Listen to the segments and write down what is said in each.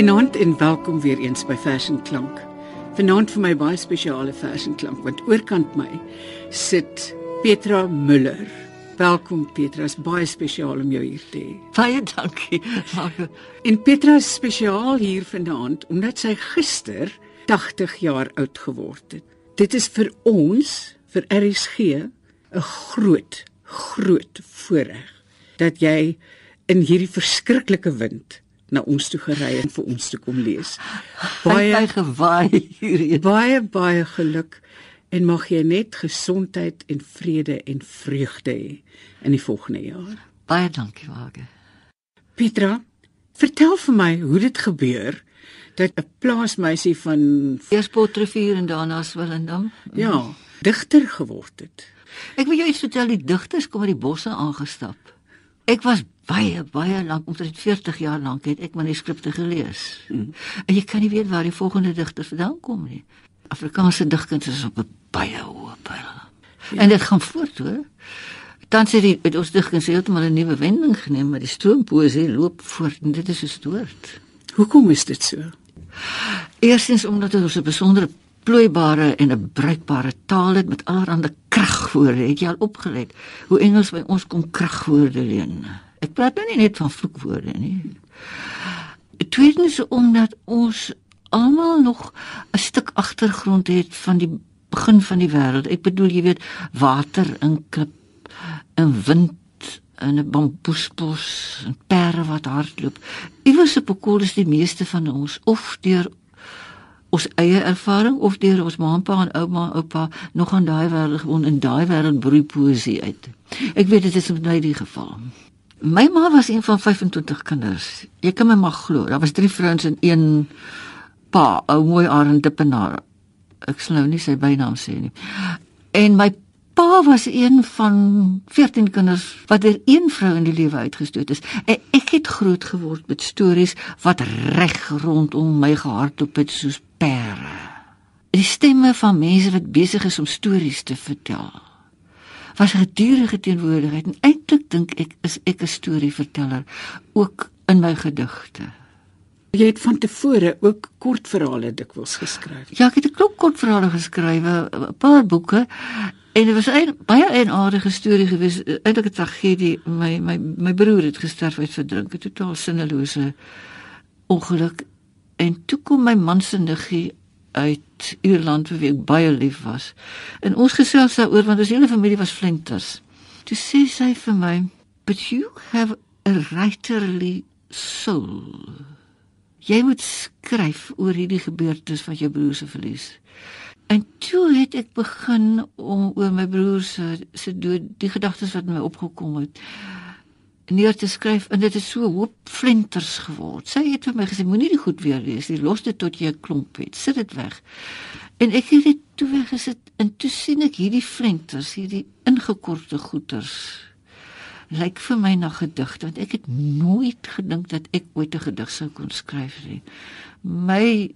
Goeienaand en welkom weer eens by Fashion Klank. Vanaand vir my baie spesiale Fashion Klank want oorkant my sit Petra Müller. Welkom Petra, is baie spesiaal om jou hier te hê. Baie dankie. En Petra is spesiaal hier vanaand omdat sy gister 80 jaar oud geword het. Dit is vir ons, vir RSG, 'n groot, groot voorreg dat jy in hierdie verskriklike wind na ons toe gery en vir ons toe kom lees. Baie gewaai hier. Baie baie geluk en mag jy net gesondheid en vrede en vreugde hê in die volgende jaar. Baie dankie, Wage. Petra, vertel vir my hoe dit gebeur dat 'n plaasmeisie van Eerspotrivier en daarna Swellendam, ja, digter geword het. Ek wil jou iets vertel, die digters kom uit die bosse aangestap. Ek was baie baie lank, omtrent 40 jaar lank het ek manuskripte gelees. Hmm. En jy kan nie weet waar die volgende digter vandaan kom nie. Afrikaanse digkuns is op 'n baie hoë pyl. Ja. En dit gaan voort, hoor. Dan sê die met ons digkuns heeltemal 'n nuwe wending geneem, maar die stroompoesie loop voort en dit is gestoord. Hoekom is dit so? Eerstens omdat ons 'n besondere plooibare en 'n bruikbare taal het met allerlei kragwoorde. Het jy al opgelet hoe Engels by ons kom kragwoorde leen? Ek praat nou nie net van vloekwoorde nie. Tweedens omdat ons almal nog 'n stuk agtergrond het van die begin van die wêreld. Ek bedoel jy weet water in klip en wind en 'n bamboesbos en perde wat hardloop. Iewers op 'n koel is die meeste van ons of deur ons eie ervaring of deur ons ma en ouma en oupa nog aan daai wêreld gewoon in daai wêreld broei poesie uit. Ek weet dit is met my die geval. My ma was een van 25 kinders. Jy kan my maar glo, daar was drie vrouens en een pa, ou mooi Arend Dippenaar. Ek sal nou nie sy bynaam sê nie. En my pa was een van 14 kinders wat deur een vrou in die lewe uitgestoot is. En ek het groot geword met stories wat reg rondom my gehardloop het soos pere. Die stemme van mense wat besig is om stories te vertel. Was gedurende teenwoordigheid en eintlik dink ek is ek 'n storieverteller ook in my gedigte. Jy het van tevore ook kortverhale dikwels geskryf. Ja, ek het 'n klop kortverhale geskrywe, 'n paar boeke en dit was 'n baie 'n aardige storie gewees, eintlik 'n tragedie. My my my broer het gesterf uit verdrink, 'n totaal sinnelose ongeluk en toe kom my man se niggie uit Ierland vir wie ek baie lief was. En ons gesels daaroor want ons hele familie was flenters. Toe sê sy vir my, "But you have a writerly soul." Jy moet skryf oor hierdie gebeurtenis van jou broer se verlies. En toe het ek begin om oor my broer se se dood, die gedagtes wat my opgekom het neer te skryf en dit het so hoop flenters geword. Sy het vir my gesê moenie dit goed weer lees nie. Los dit tot jy 'n klomp het. Sit dit weg. En ek het dit toe weggesit en toe sien ek hierdie flenters, hierdie ingekorte goeters lyk vir my na gedigte want ek het nooit gedink dat ek ooit 'n gedig sou kon skryf nie. My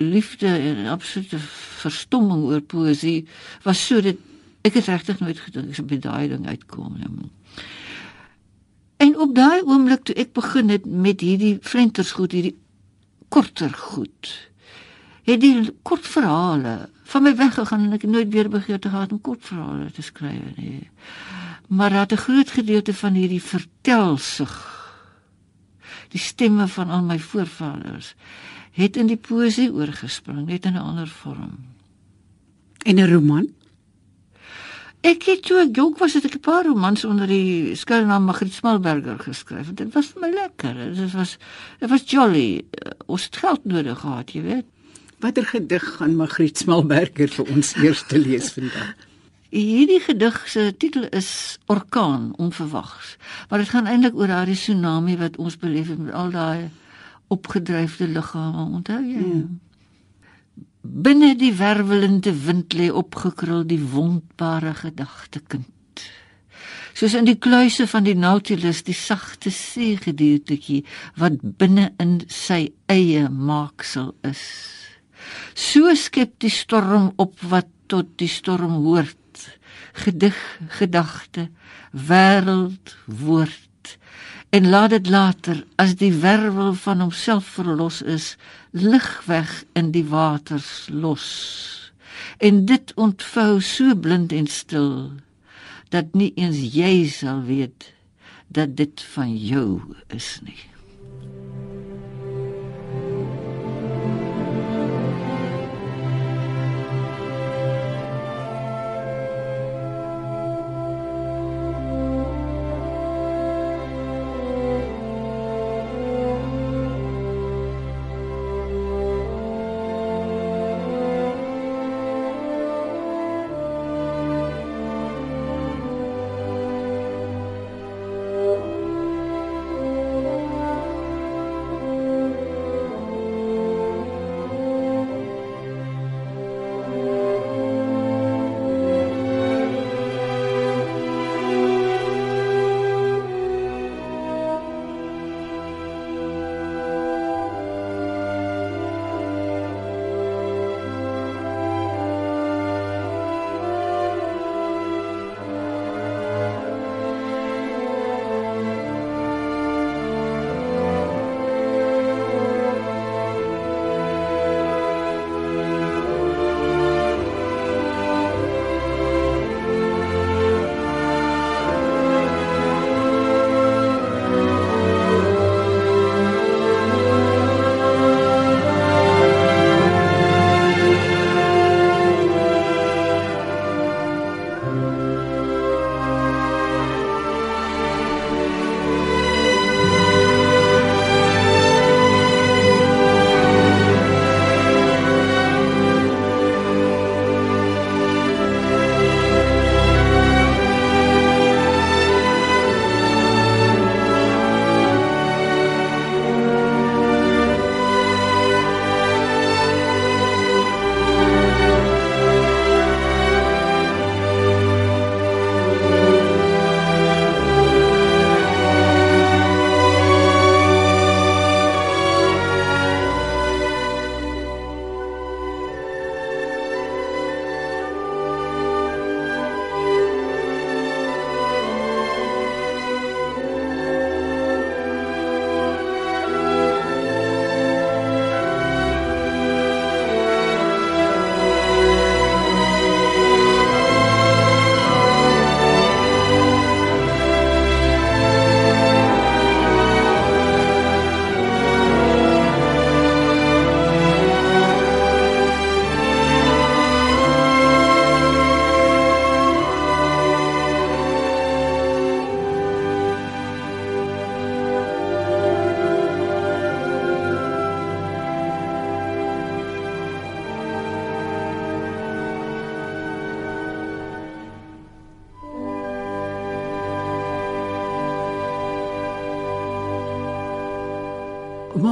liefde en absolute verstomming oor poësie was so dit ek het regtig nooit gedink ek sou by daai ding uitkom nie. En op daai oomblik toe ek begin het met hierdie flenters goed, hierdie korter goed. Het die kort verhale van my weggegaan en ek het nooit weer begeerte gehad om kort verhale te skryf nie. Maar dat 'n groot gedeelte van hierdie vertelsig die stemme van al my voorvaders het in die poesie oorgespring net in 'n ander vorm. En 'n roman? Ek het toe ek jonk was het ek 'n paar romans onder die skuilnaam Magriet Smalberger geskryf. Dit was vir my lekker. Dit was dit was jolly. Ons het geld nodig gehad, jy weet. Watter gedig gaan Magriet Smalberger vir ons eers te lees vandag? Hierdie gedig se titel is Orkaan onverwags. Maar dit gaan eintlik oor daardie tsunami wat ons beleef het met al daai opgedryfde liggame, onthou jy? Hmm. Binne die wervelende wind lê opgekrul die wondbare gedagtekind. Soos in die kluise van die Nautilus die sagte seegediertjie wat binne in sy eie maaksel is. So skep die storm op wat tot die storm hoort. Gedig, gedagte, wêreld, woord hart en laat dit later as die werwel van homself verlos is lig weg in die waters los. En dit ontvou so blind en stil dat nie eens jy sal weet dat dit van jou is nie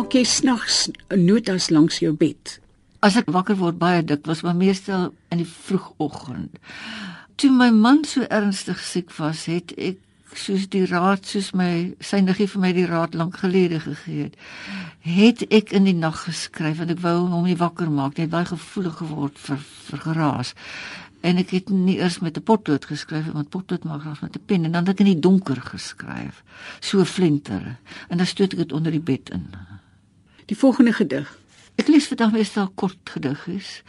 Maak jy snags notas langs jou bed? As ek wakker word baie dik, was maar meestal in die vroegoggend. Toe my man so ernstig siek was, het ek soos die raad soos my sy niggie vir my die raad lank gelede gegee het, het ek in die nag geskryf want ek wou hom nie wakker maak nie. Hy het baie gevoelig geword vir vir geraas. En ek het nie eers met 'n potlood geskryf want potlood maak graag met 'n pen en dan het ek in die donker geskryf. So flinter. En dan stoot ek dit onder die bed in. Die volgende gedig. Ek lees vandag meestal kort gediggies.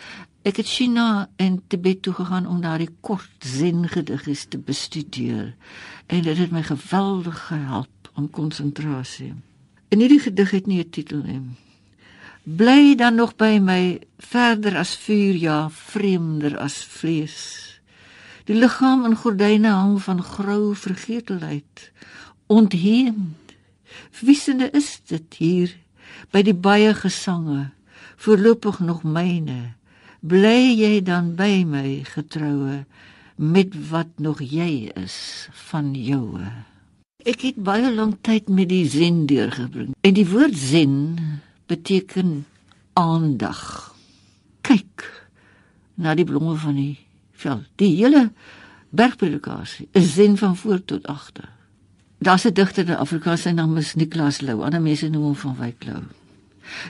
Ek het China en Tibet toe gegaan om daardie kort zen gediggies te bestudeer en dit het my geweldig gehelp om konsentrasie. En hierdie gedig het nie 'n titel nie. Bly dan nog by my verder as vuur ja, vreemder as vlees. Die liggaam in gordyne hang van grou vergetelheid, ontheemd. Wissende is dit hier by die baie gesange, voorlopig nog myne. Bly jy dan by my getroue met wat nog jy is van joue. Ek het baie lank tyd met die zen deurgebring. En die woord zen beteken aandag. Kyk na die blomme van die veld. Die hele bergpredikasie is zen van voor tot agter. Daar's 'n digter in Afrikaans sy naam is Niklas Lou. Ander mense noem hom van Wyk Lou.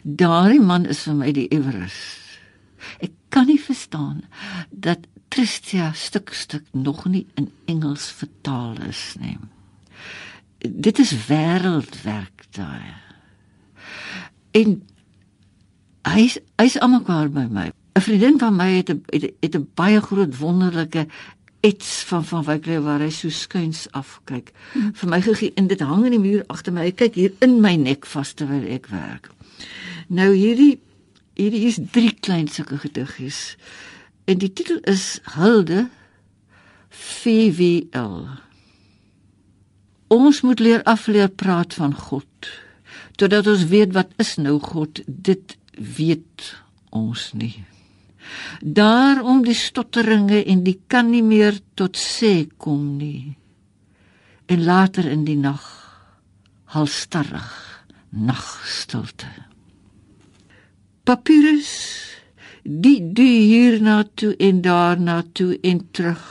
Daardie man is vir my die Everest. Ek kan nie verstaan dat Tristia stuk stuk nog nie in Engels vertaal is nie. dit is wêreldwerk daai. En hy's hy's almal kwaar by my. 'n Vriendin van my het 'n het 'n baie groot wonderlike iets van van Wykloof waar hy so skuins afkyk. Vir my gegee en dit hang in die muur agter my. Hy kyk hier in my nek vas terwyl ek werk. Nou hierdie hierdie is drie klein sulke gediggies. En die titel is Hulde VWL. Ons moet leer afleer praat van God. Totdat ons weet wat is nou God, dit weet ons nie. Daarom die stotteringe en die kan nie meer tot sê kom nie. En later in die nag halstarrig nagstilte. Papyrus die die hier na toe en daar na toe en terug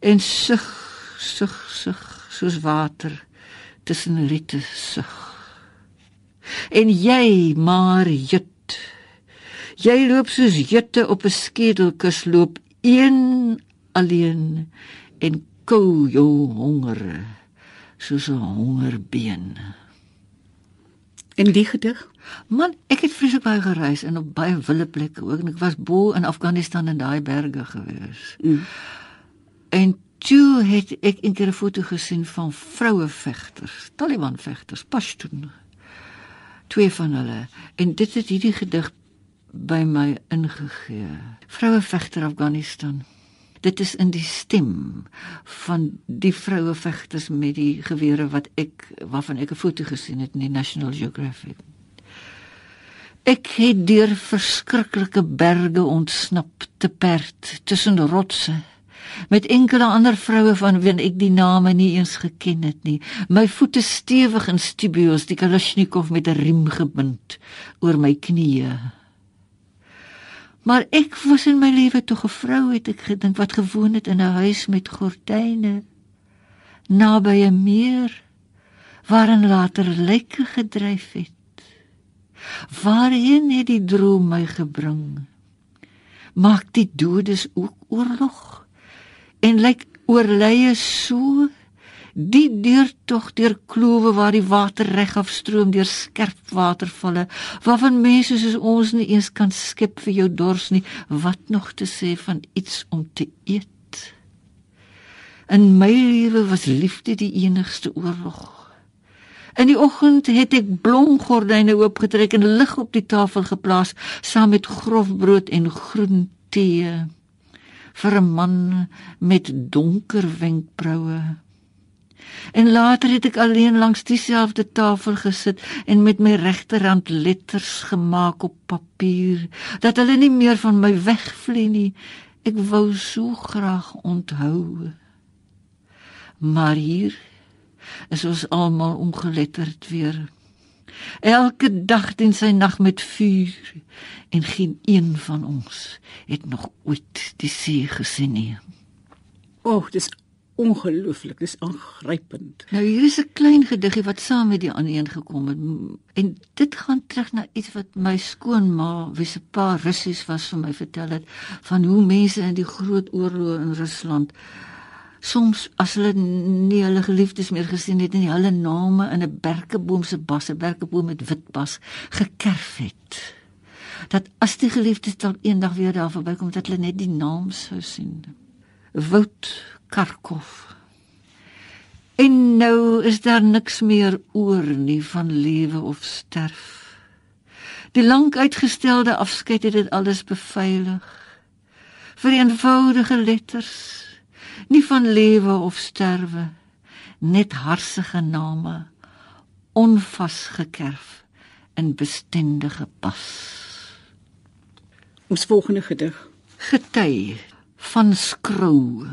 en sug sug sug soos water tussen riete sug en jy maar jut jy loop soos jutte op 'n skedelkus loop een alleen en kou jou honger soos 'n hongerbeen in die gedig man ek het vreeslik baie gereis en op baie wille plekke ook en ek was bo in Afghanistan in daai berge gewees mm. En toe het ek 'n keer 'n foto gesien van vroue vegters, Taliban vegters, Pashtun. Twee van hulle en dit het hierdie gedig by my ingegee. Vroue vegter Afghanistan. Dit is in die stem van die vroue vegters met die gewere wat ek waarvan ek 'n foto gesien het in die National Geographic. Ek het deur verskriklike berge ontsnap te perd tussen rotse met enkele ander vroue van wie ek die name nie eens geken het nie. My voete stewig in stubios, die Kalashnikov met 'n riem gebind oor my knieë. Maar ek was in my lewe tog 'n vrou het ek gedink wat gewoon het in 'n huis met gordyne naby 'n meer waarin later lyke gedryf het. Waarheen het die droom my gebring? Maak die dodes ook oorlog? en lyk oorlye so die deur tog deur klowe waar die water reg afstroom deur skerp watervalle waarvan mense soos ons nie eens kan skep vir jou dors nie. Wat nog te sê van iets om te eet? In my lewe was liefde die enigste oorlog. In die oggend het ek blomgordyne oopgetrek en lig op die tafel geplaas saam met grof brood en groen tee vir 'n man met donker wenkbroue. En later het ek alleen langs dieselfde tafel gesit en met my regterhand letters gemaak op papier dat hulle nie meer van my wegvlieg nie. Ek wou so graag onthou. Maar hier is ons almal ongeletterd weer. Elke dag dien sy nag met vuur en geen een van ons het nog ooit die see gesien nie. Och, dis ongelooflik, dis aangrypend. Nou hier is 'n klein gediggie wat saam met die ander een gekom het en dit gaan terug na iets wat my skoonma, wie se pa Russies was, vir my vertel het van hoe mense in die groot oorlog in Rusland soms as hulle nie hulle geliefdes meer gesien het en hulle name in 'n berkeboom se bas, 'n berkeboom met wit bas gekerf het. Dat as die geliefdes dalk eendag weer daar verbykom dat hulle net die naam sou sien. Wout Karkov. En nou is daar niks meer oor nie van lewe of sterf. Die lank uitgestelde afskeid het dit alles beveilig. Vir eenvoudige letters nie van lewe of sterwe net harsige name onvasgekerf in bestendige pas ons volgende gedig gety van skrou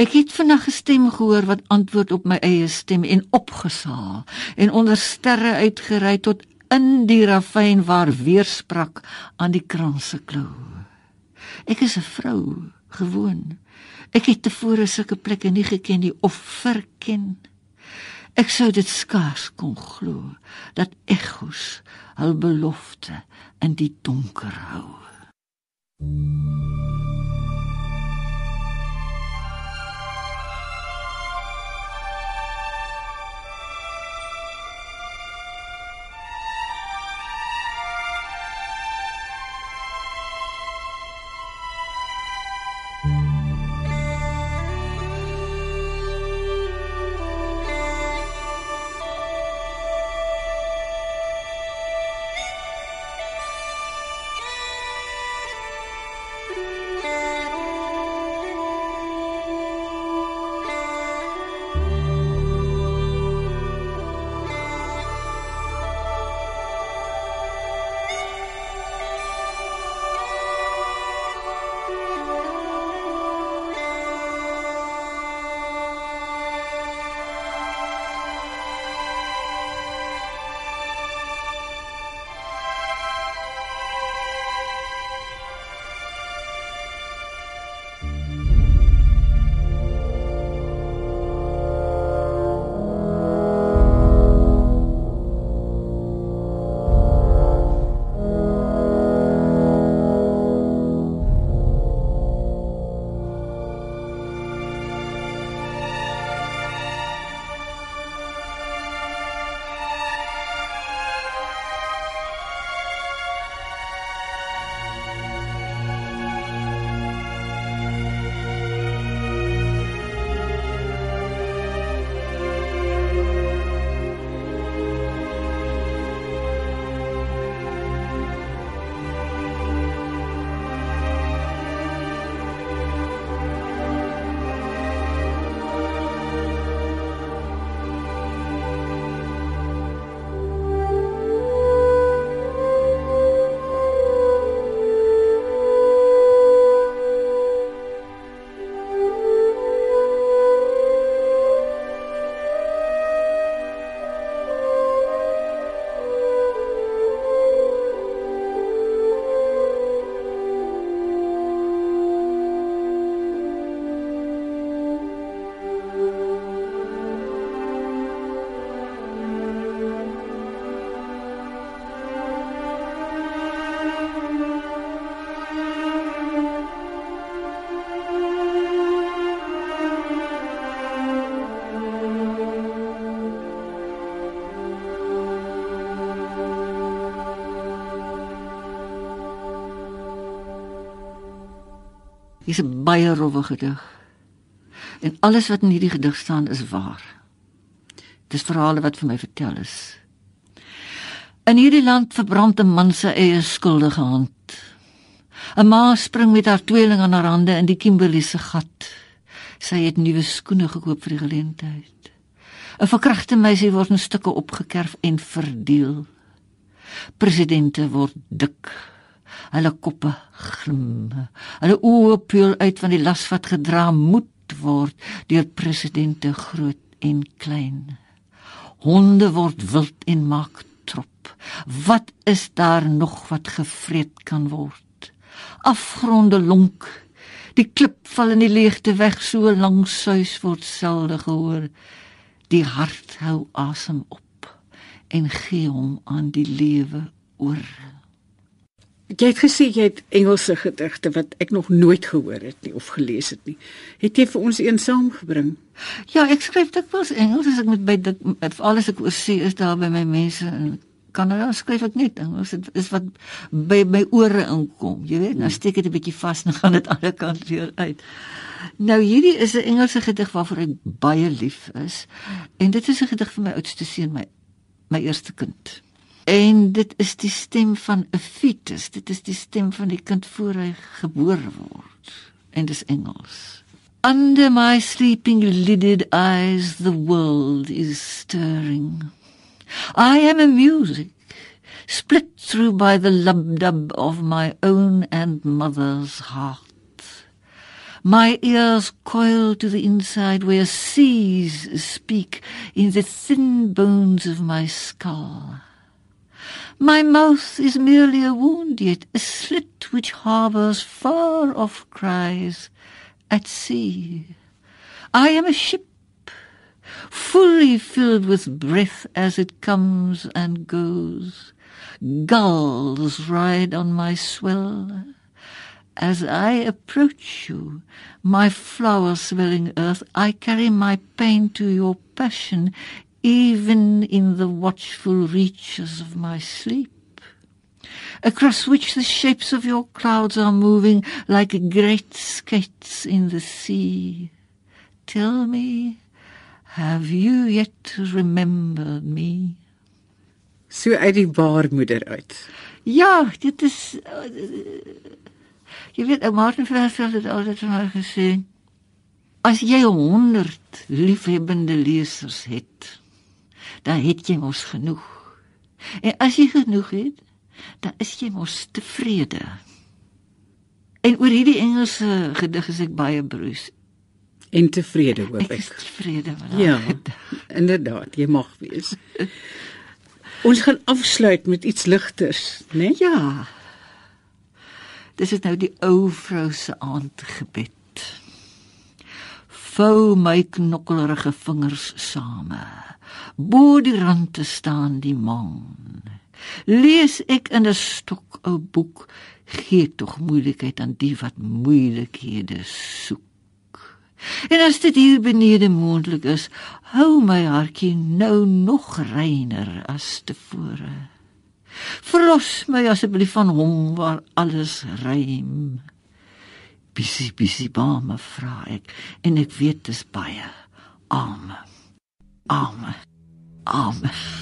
ek het vanaand gestem gehoor wat antwoord op my eie stem en opgesaal en onder sterre uitgery tot in die ravyn waar weersprak aan die kranse klou ek is 'n vrou gewoon Ek het tevore sulke plekke nie geken nie of verken. Ek sou dit skaars kon glo dat egos hul belofte in die donker hou. Dis 'n baie rowwe gedig. En alles wat in hierdie gedig staan is waar. Dis verhale wat vir my vertel is. In hierdie land verbrand 'n man se eie skuldige hand. 'n Ma spring met haar tweeling aan haar hande in die Kimberley se gat. Sy het nuwe skoene gekoop vir die geleentheid. 'n Verkragte meisie word in stukke opgekerf en verdeel. Presidente word dik. Hulle koppe glim. Hulle oë peel uit van die las wat gedra moet word deur presidente groot en klein. Honde word wild en maak trop. Wat is daar nog wat gevreet kan word? Afgronde lonk. Die klip val in die leegte weg so lank suis word selde gehoor. Die hart hou asem op en gee hom aan die lewe oor. Jy het gesê jy het Engelse gedigte wat ek nog nooit gehoor het nie of gelees het nie. Het jy vir ons een saamgebring? Ja, ek skryf dikwels Engels as ek met by dit alles ek oor sê is daar by my mense in Kanada skryf ek net Engels. Dit is wat by my ore inkom. Jy weet, nou steek dit 'n bietjie vas en gaan dit alle kante weer uit. Nou hierdie is 'n Engelse gedig waarvoor ek baie lief is. En dit is 'n gedig vir my oudste seun, my my eerste kind. En dit is die stem van 'n fetus. Dit is die stem van die kind voor hy gebore word. En dis Engels. Under my sleeping lidded eyes the world is stirring. I am a music split through by the lub-dub of my own and mother's heart. My ears coil to the inside where seas speak in the thin bones of my skull. My mouth is merely a wound, yet a slit which harbours far off cries at sea. I am a ship, fully filled with breath as it comes and goes. Gulls ride on my swell. As I approach you, my flower-swelling earth, I carry my pain to your passion even in the watchful reaches of my sleep, across which the shapes of your clouds are moving like great skates in the sea. Tell me, have you yet remembered me? So uit die baarmoeder uit. Ja, dit is uh, jy weet, Martin Versveld het altyd vir my gesê as jy 100 liefhebbende lesers het, dan het jy mos genoeg. En as jy genoeg het, dan is jy mos tevrede. En oor hierdie Engelse gedig is ek baie broos. En tevrede hoop ek. Ek is tevrede met dit. Ja. Inderdaad, jy mag wees. Ons gaan afsluit met iets ligters, né? Nee? Ja. Dis is nou die ou vrou se aandgebed. Vou my knokkelerige vingers same. Bo die rand te staan die maan. Lees ek in 'n stok 'n boek, gee tog moeilikheid aan die wat moeilikhede soek. En as dit hier benede moontlik is, hou my hartjie nou nog reiner as tevore. Verlos my asseblief van hom waar alles rym. Bisie bisie ba me vra ek en ek weet dis baie. Amen. Amen. Amen.